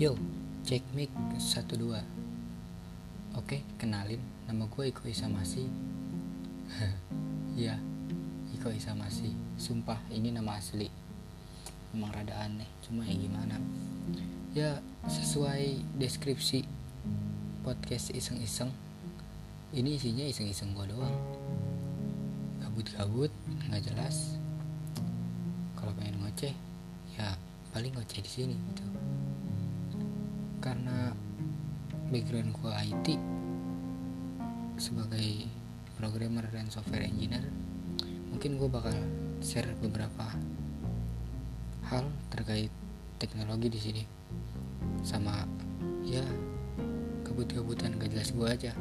Yo, cek mic 12 Oke, kenalin Nama gue Iko Isamasi. Ya, Iko Isamasi. Sumpah, ini nama asli. Emang rada aneh, cuma ya gimana. Ya, sesuai deskripsi Podcast iseng-iseng Ini isinya iseng-iseng gue doang. Gabut-gabut, nggak jelas. Kalau pengen ngoceh Ya, paling ngoceh di sini gitu karena background gue IT sebagai programmer dan software engineer mungkin gue bakal share beberapa hal terkait teknologi di sini. Sama ya kebut-kebutan gak jelas gue aja